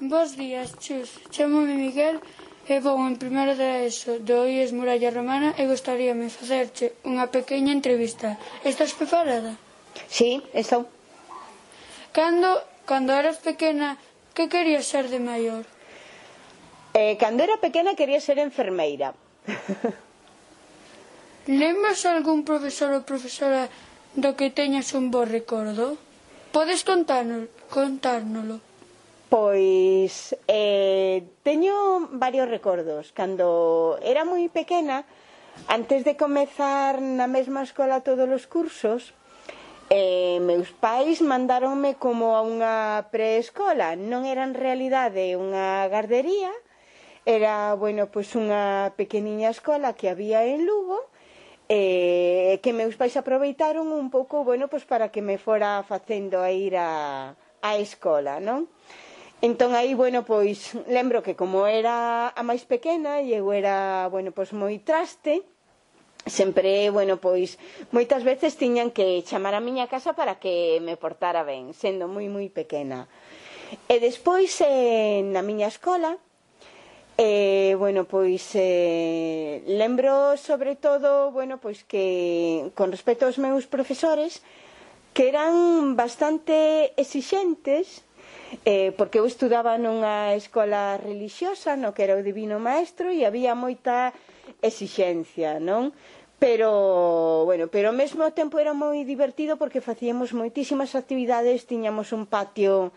Bos días, chus. Chámome Miguel e vou en primeiro de ESO do IES Muralla Romana e gostaríame facerche unha pequena entrevista. Estás preparada? Sí, estou. Cando, cando eras pequena, que querías ser de maior? Eh, cando era pequena quería ser enfermeira. Lembras algún profesor ou profesora do que teñas un bo recordo? Podes contárnoslo? contárnoslo? Pois eh, teño varios recordos. Cando era moi pequena, antes de comezar na mesma escola todos os cursos, eh, meus pais mandaronme como a unha preescola. Non era en realidade unha gardería, era, bueno, pois unha pequeniña escola que había en Lugo, eh, que meus pais aproveitaron un pouco, bueno, pois para que me fora facendo a ir a, a escola, non? Entón aí, bueno, pois lembro que como era a máis pequena e eu era, bueno, pois moi traste, sempre, bueno, pois moitas veces tiñan que chamar a miña casa para que me portara ben, sendo moi moi pequena. E despois eh, na miña escola, eh, bueno, pois eh, lembro sobre todo, bueno, pois que con respecto aos meus profesores que eran bastante exixentes eh, porque eu estudaba nunha escola religiosa no que era o divino maestro e había moita exixencia, non? Pero, bueno, pero ao mesmo tempo era moi divertido porque facíamos moitísimas actividades, tiñamos un patio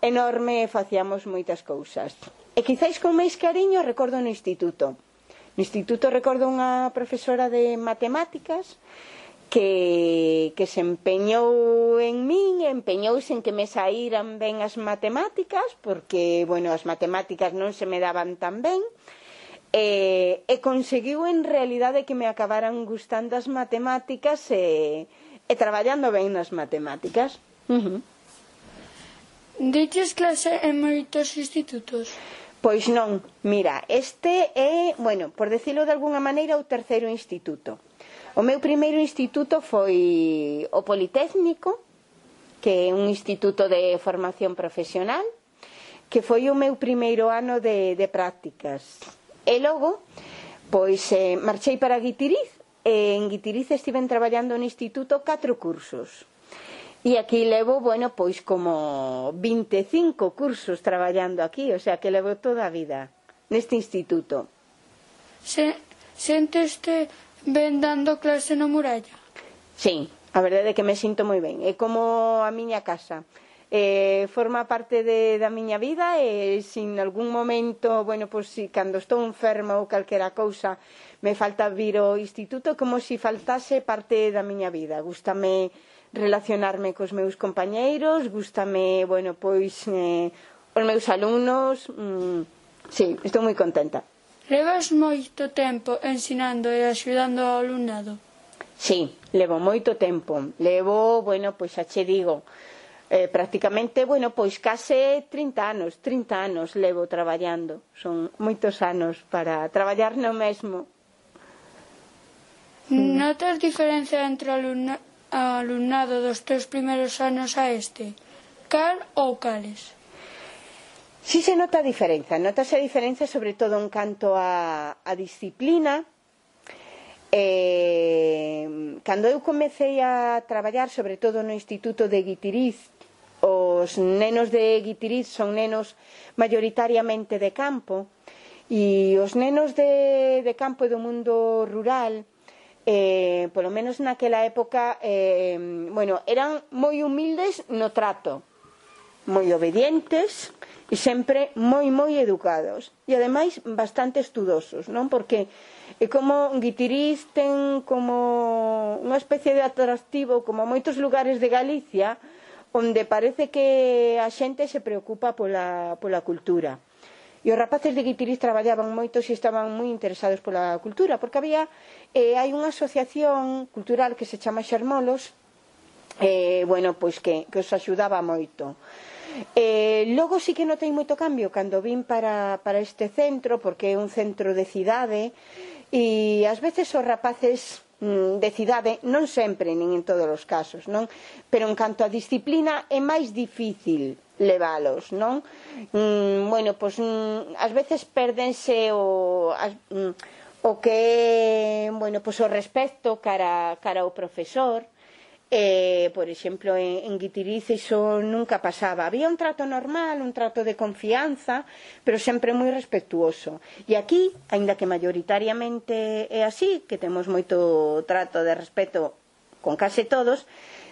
enorme e facíamos moitas cousas. E quizáis con máis cariño recordo no instituto. No instituto recordo unha profesora de matemáticas que, que se empeñou en min, empeñouse en que me saíran ben as matemáticas, porque, bueno, as matemáticas non se me daban tan ben, e, e conseguiu en realidade que me acabaran gustando as matemáticas e, e traballando ben nas matemáticas. Uh -huh. Deches clase en moitos institutos? Pois non, mira, este é, bueno, por decirlo de alguna maneira, o terceiro instituto. O meu primeiro instituto foi o Politécnico, que é un instituto de formación profesional, que foi o meu primeiro ano de, de prácticas. E logo, pois, eh, marchei para Guitiriz, e en Guitiriz estiven traballando no instituto catro cursos. E aquí levo, bueno, pois como 25 cursos traballando aquí, o sea que levo toda a vida neste instituto. Se, senteste Ven dando clase no Muralla? Sí, a verdade é que me sinto moi ben. É como a miña casa. Eh, forma parte de, da miña vida e sin algún momento, bueno, pois si cando estou enferma ou calquera cousa, me falta vir ao instituto como se si faltase parte da miña vida. Gústame relacionarme cos meus compañeiros, gústame, bueno, pois eh, os meus alumnos, mm, sí, estou moi contenta. Levas moito tempo ensinando e axudando ao alumnado? Sí, levo moito tempo. Levo, bueno, pois xa che digo, eh, prácticamente, bueno, pois case 30 anos, 30 anos levo traballando. Son moitos anos para traballar no mesmo. Mm, Notas diferencia entre o alumna, alumnado dos teus primeiros anos a este? Cal ou cales? Si se nota a diferenza, notase a diferenza sobre todo en canto a, a disciplina. Eh, cando eu comecei a traballar, sobre todo no Instituto de Guitiriz, os nenos de Guitiriz son nenos mayoritariamente de campo, e os nenos de, de campo e do mundo rural, eh, polo menos naquela época, eh, bueno, eran moi humildes no trato, moi obedientes, e sempre moi moi educados e ademais bastante estudosos, non? Porque é como Guitiriz ten como unha especie de atractivo como moitos lugares de Galicia onde parece que a xente se preocupa pola, pola cultura. E os rapaces de Guitiriz traballaban moito e estaban moi interesados pola cultura, porque había eh, hai unha asociación cultural que se chama Xermolos, eh, bueno, pois que, que os axudaba moito. Eh, logo sí que notei moito cambio cando vin para, para este centro, porque é un centro de cidade, e ás veces os rapaces mm, de cidade, non sempre, nin en todos os casos, non? Pero en canto a disciplina é máis difícil levalos, non? Mm, bueno, pois mm, ás veces perdense o as, mm, o que é, bueno, pois o respecto cara cara ao profesor, Eh, por exemplo, en, en Guitiriz iso nunca pasaba. Había un trato normal, un trato de confianza, pero sempre moi respetuoso. E aquí, aínda que mayoritariamente é así, que temos moito trato de respeto con case todos,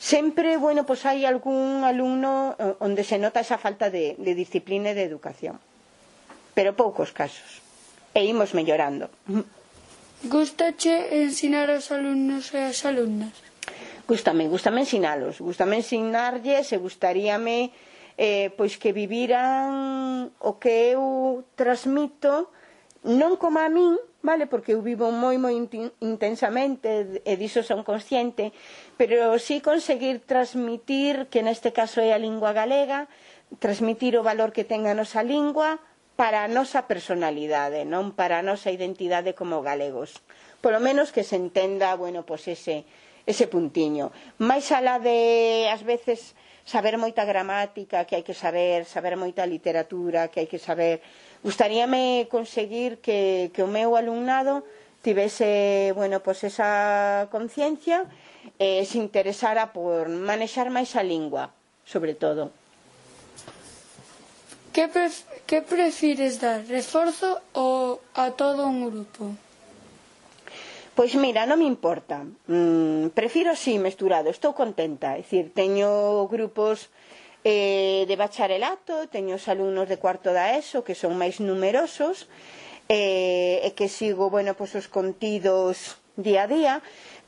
sempre, bueno, pois hai algún alumno eh, onde se nota esa falta de, de disciplina e de educación. Pero poucos casos. E imos mellorando. Gustache ensinar aos alumnos e as alumnas? Gústame, gústame ensinalos, gústame ensinarlles e gustaríame eh, pois que viviran o que eu transmito non como a min, vale, porque eu vivo moi moi intensamente e diso son consciente, pero sí conseguir transmitir que neste caso é a lingua galega, transmitir o valor que ten a nosa lingua para a nosa personalidade, non para a nosa identidade como galegos. Polo menos que se entenda, bueno, pois ese ese puntiño. Mais alá de, ás veces, saber moita gramática que hai que saber, saber moita literatura que hai que saber. Gustaríame conseguir que, que o meu alumnado tivese, bueno, pois pues esa conciencia e eh, se interesara por manexar máis a lingua, sobre todo. Que, pref que prefires dar, reforzo ou a todo un grupo? Pois mira, non me importa. Mm, prefiro si sí, mesturado, estou contenta. É dicir, teño grupos eh, de bacharelato, teño os alumnos de cuarto da ESO que son máis numerosos eh, e que sigo, bueno, pois os contidos día a día,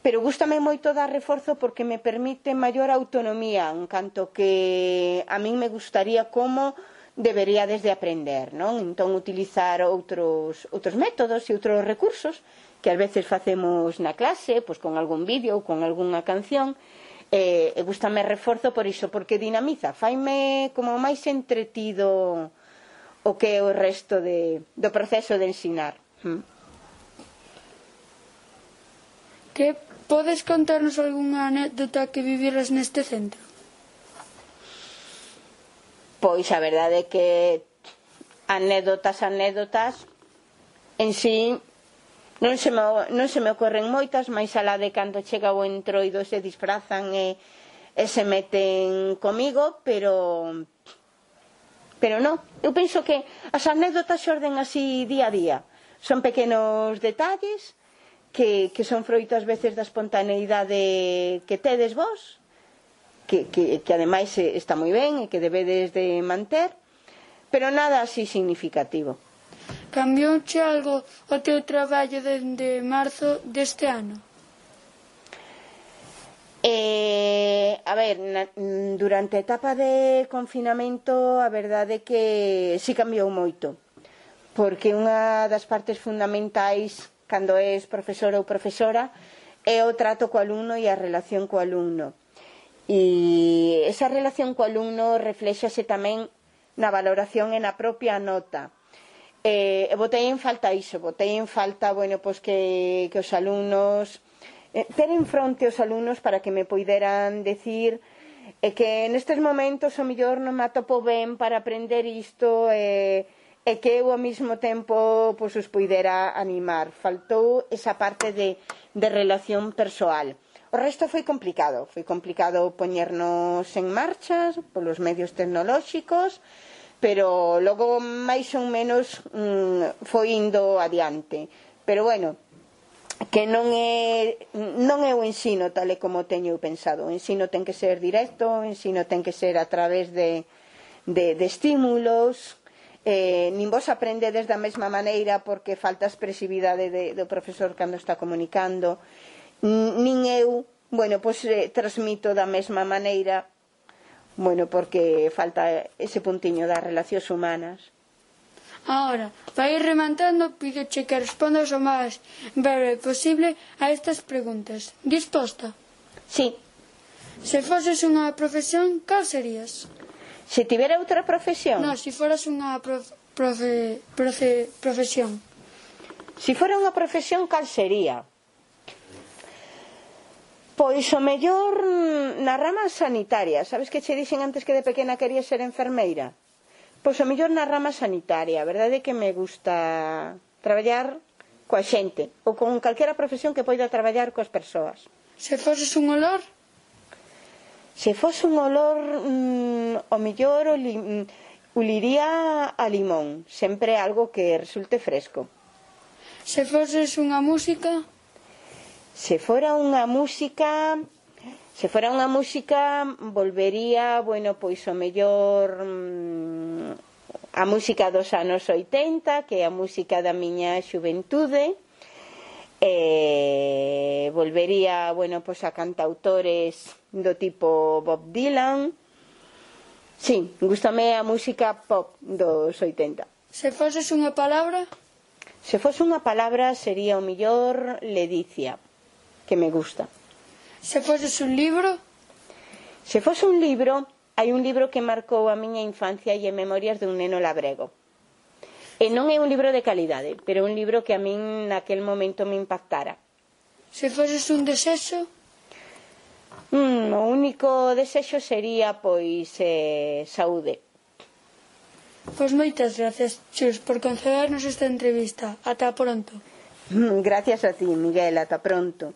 pero gustame moito dar reforzo porque me permite maior autonomía en canto que a min me gustaría como debería desde aprender, non? Entón utilizar outros, outros métodos e outros recursos que ás veces facemos na clase, pois con algún vídeo ou con algunha canción, e, e gustame reforzo por iso, porque dinamiza, faime como máis entretido o que é o resto de, do proceso de ensinar. Mm. Que podes contarnos algunha anécdota que viviras neste centro? Pois a verdade é que anécdotas, anécdotas, en sí Non se, me, non se me ocorren moitas, máis alá de cando chega o entroido se disfrazan e, e se meten comigo, pero pero non. Eu penso que as anécdotas xorden así día a día. Son pequenos detalles que, que son froito ás veces da espontaneidade que tedes vos, que, que, que ademais está moi ben e que debedes de manter, pero nada así significativo. Cambiouche algo o teu traballo dende marzo deste ano? Eh, a ver, na, mm, durante a etapa de confinamento a verdade é que si cambiou moito porque unha das partes fundamentais cando és profesor ou profesora é o trato co alumno e a relación co alumno e esa relación co alumno refléxase tamén na valoración e na propia nota Eh, botei en falta iso, botei en falta, bueno, pois que, que os alumnos, eh, ter en fronte os alumnos para que me poideran decir e eh, que nestes momentos o mellor non me atopo ben para aprender isto e, eh, e que eu ao mesmo tempo pois, os poidera animar. Faltou esa parte de, de relación persoal. O resto foi complicado, foi complicado poñernos en marcha polos medios tecnolóxicos, pero logo máis ou menos mm, foi indo adiante. Pero bueno que non é non é o ensino tal e como teño pensado. O ensino ten que ser directo, o ensino ten que ser a través de de, de estímulos, eh, nin vos aprendedes da mesma maneira porque falta expresividade de, do profesor cando está comunicando, nin eu, bueno, pois eh, transmito da mesma maneira Bueno, porque falta ese puntiño das relacións humanas. Ahora, para ir rematando, pídoche que respondas o máis breve posible a estas preguntas. Disposta? Sí. Se foses unha profesión, cal serías? Se tivera outra profesión? Non, se foras unha prof, profe, profe, profesión. Se fora unha profesión, cal sería? Pois o mellor na rama sanitaria. Sabes que che dixen antes que de pequena quería ser enfermeira? Pois o mellor na rama sanitaria. A verdade é que me gusta traballar coa xente ou con calquera profesión que poida traballar coas persoas. Se foses un olor? Se fose un olor, mm, o mellor o li, mm, uliría a limón. Sempre algo que resulte fresco. Se foses unha música? Se fora unha música, se fora unha música volvería, bueno, pois o mellor mm, a música dos anos 80, que é a música da miña xuventude. E eh, volvería, bueno, pois a cantautores do tipo Bob Dylan. Sí, gustame a música pop dos 80. Se foses unha palabra? Se fose unha palabra sería o mellor ledicia que me gusta. Se foses un libro? Se fose un libro, hai un libro que marcou a miña infancia e en Memorias dun neno labrego. E non é un libro de calidade, pero é un libro que a min naquel momento me impactara. Se foses un desexo? Mm, o único desexo sería, pois, eh, saúde. Pois moitas gracias, Chus, por concedernos esta entrevista. Ata pronto. Gracias a ti, Miguel. Ata pronto.